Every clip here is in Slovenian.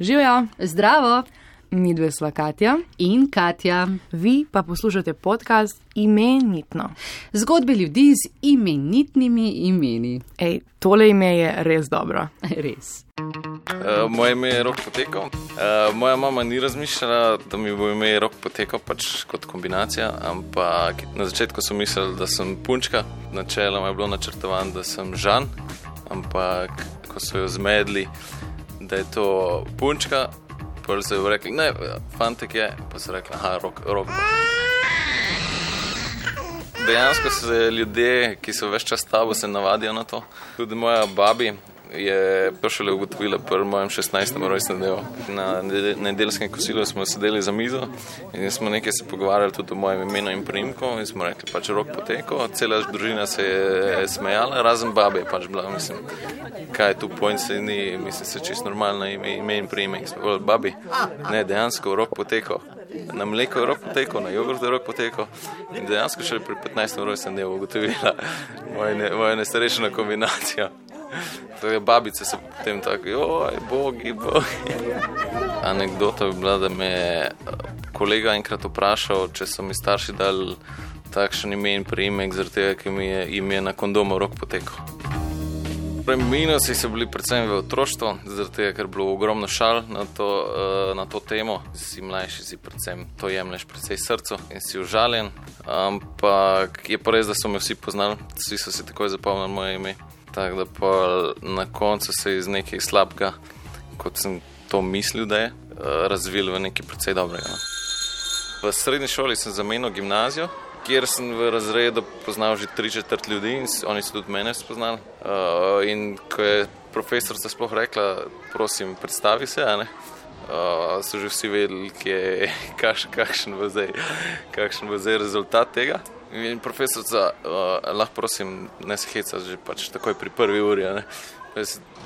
Živijo, Zdravo mi dve sva Katja, in Katja. vi pa poslušate podcast Imenitno. Zgodbe ljudi z imenitnimi imeni. Ej, tole ime je res dobro. Res. Uh, moje ime je rok potekal. Uh, moja mama ni razmišljala, da mi bo ime rok potekal pač kot kombinacija, ampak na začetku so mislili, da sem punčka. Načeloma je bilo načrtovano, da sem žan, ampak ko so jo zmedli, da je to punčka, pa so jo rekli, ne, fantek je, pa so rekli, aha, rok, rok. Dejansko se ljudje, ki so več čas s tabo, se navadijo na to. Tudi moja babi je to šele ugotovila pri mojem 16. rojstnem dnevu. Na nede- nedeljskem kosilu smo sedeli za mizo in smo nekaj se pogovarjali tudi o mojem imenu in priimku in smo rekli, pač rok poteko, cela družina se je smejala, razen babe je pač bila, mislim, kaj je tu pojnt se ni, mislim, se čist normalno ime, ime in priimek. Smo rekli, babi, ne, dejansko rok poteko. Na mleko je rok potekel, na jogurt je rok potekel. In dejansko še pri 15. rojstnem dnevu ugotovila moja ne, moja nesrečna kombinacija. Torej, babice so potem tako, oj, bogi, bogi. Anekdota bi bila, da me je kolega enkrat vprašal, če so mi starši dali takšen ime in priimek, zaradi tega, ker mi je ime na kondomu rok potekel. Torej, Minusi so bili predvsem v otroštvu, zaradi tega, ker je bilo ogromno šal na to, eh, na to temo. Si mlajši, si predvsem to jemliš precej srcu in si užaljen. Ampak je pa res, da so me vsi poznali, vsi so si takoj zapomnili moje ime. Tako da pa na koncu se je iz nekaj slabega, kot sem to mislil, da je, eh, razvil v nekaj precej dobrega. no. V srednji šoli sem zamenjal gimnazijo, kjer sem v razredu poznal že tri četrt ljudi in oni so tudi mene spoznali. Uh, in ko je profesorica sploh rekla, prosim, predstavi se, ne. Uh, so že vsi vedeli, je, kaš, kakšen, bo zdaj, kakšen bo zdaj rezultat tega. In profesorica, uh, lahko prosim, ne se heca že pač takoj pri prvi uri. Ne,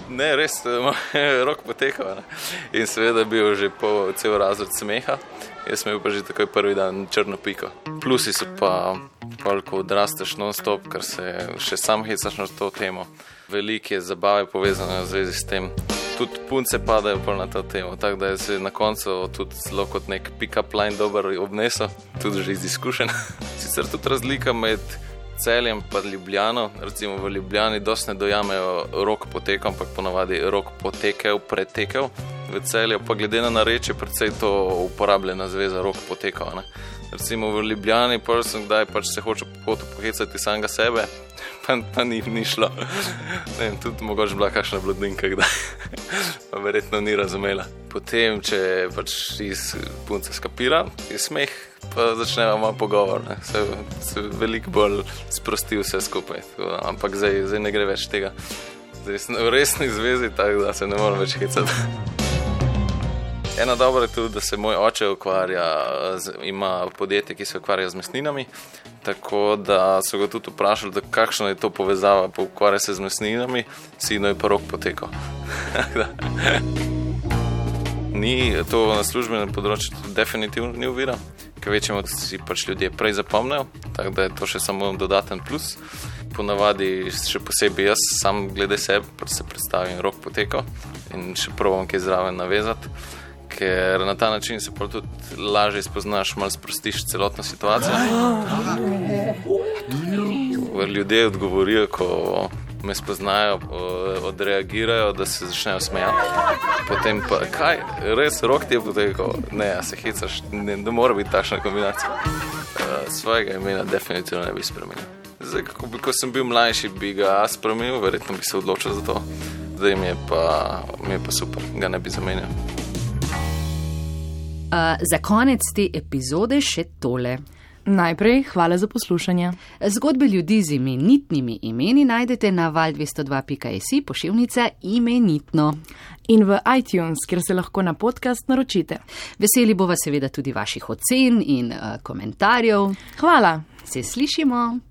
ne res, moj rok potekal. a Ne. In seveda bil že po cel razred smeha, jaz sem imel pa že takoj prvi dan črno piko. Plusi so pa, pol, ko odrasteš non-stop, ker se še sam hecaš na to temo. Veliko je zabave povezane v zvezi s tem. Tudi punce padajo na to temo, tako da je se na koncu tudi zelo kot nek pick-up line dober obnesel, tudi že iz izkušenj. Sicer tudi razlika med celjem in Ljubljano, recimo v Ljubljani, dosti ne dojamejo rok potekel, ampak ponavadi rok potekel, pretekel. V celju pa glede na narečje, predvsej to uporabljena zveza rok potekel. Ne. Recimo v Ljubljani, pa sem kdaj pač se hoče po potu pohecati samega sebe, pa, pa ni, ni šlo. Vem, tudi mogoče bila kakšna blodninka, kdaj. pa verjetno ni razumela. Potem, če pač iz punce skapira, je smeh, pa začneva malo pogovor. Ne. Se, se veliko bolj sprosti vse skupaj. Da, Ampak zdaj, zdaj ne gre več tega. Zdaj sem v resni zvezi, tako da se ne morem več hecati. Ena dobra je tudi, da se moj oče ukvarja, z, ima podjetje, ki se ukvarja z mesninami. Tako da so ga tudi vprašali, kakšna je to povezava, pa ukvarja se z mesninami, sino je pa rok potekal. ni to na službenem področju definitivno ni uvira, ker večjemu si pač ljudje prej zapomnijo, tako da je to še samo dodaten plus. Ponavadi, še posebej jaz, sam glede sebe, pač se predstavim rok potekal in še provam kaj zraven navezati. Ker na ta način se pa tudi lažje spoznaš, malo sprostiš celotno situacijo. Ko ljudje odgovorijo, ko me spoznajo, odreagirajo, da se začnejo smejati. Potem pa, kaj, res rok ti je potekel, ne, a se hecaš, ne, ne more biti takšna kombinacija. Uh, svojega imena definitivno ne bi spremenil. Zdaj, ko, bi, ko sem bil mlajši, bi ga spremenil, verjetno bi se odločil za to. Zdaj mi je pa, mi je pa super, ga ne bi zamenjal. Uh, za konec te epizode še tole. Najprej hvala za poslušanje. Zgodbe ljudi z imenitnimi imeni najdete na val202.js pošiljnica imenitno. In v iTunes, kjer se lahko na podcast naročite. Veseli bova seveda tudi vaših ocen in uh, komentarjev. Hvala! Se slišimo!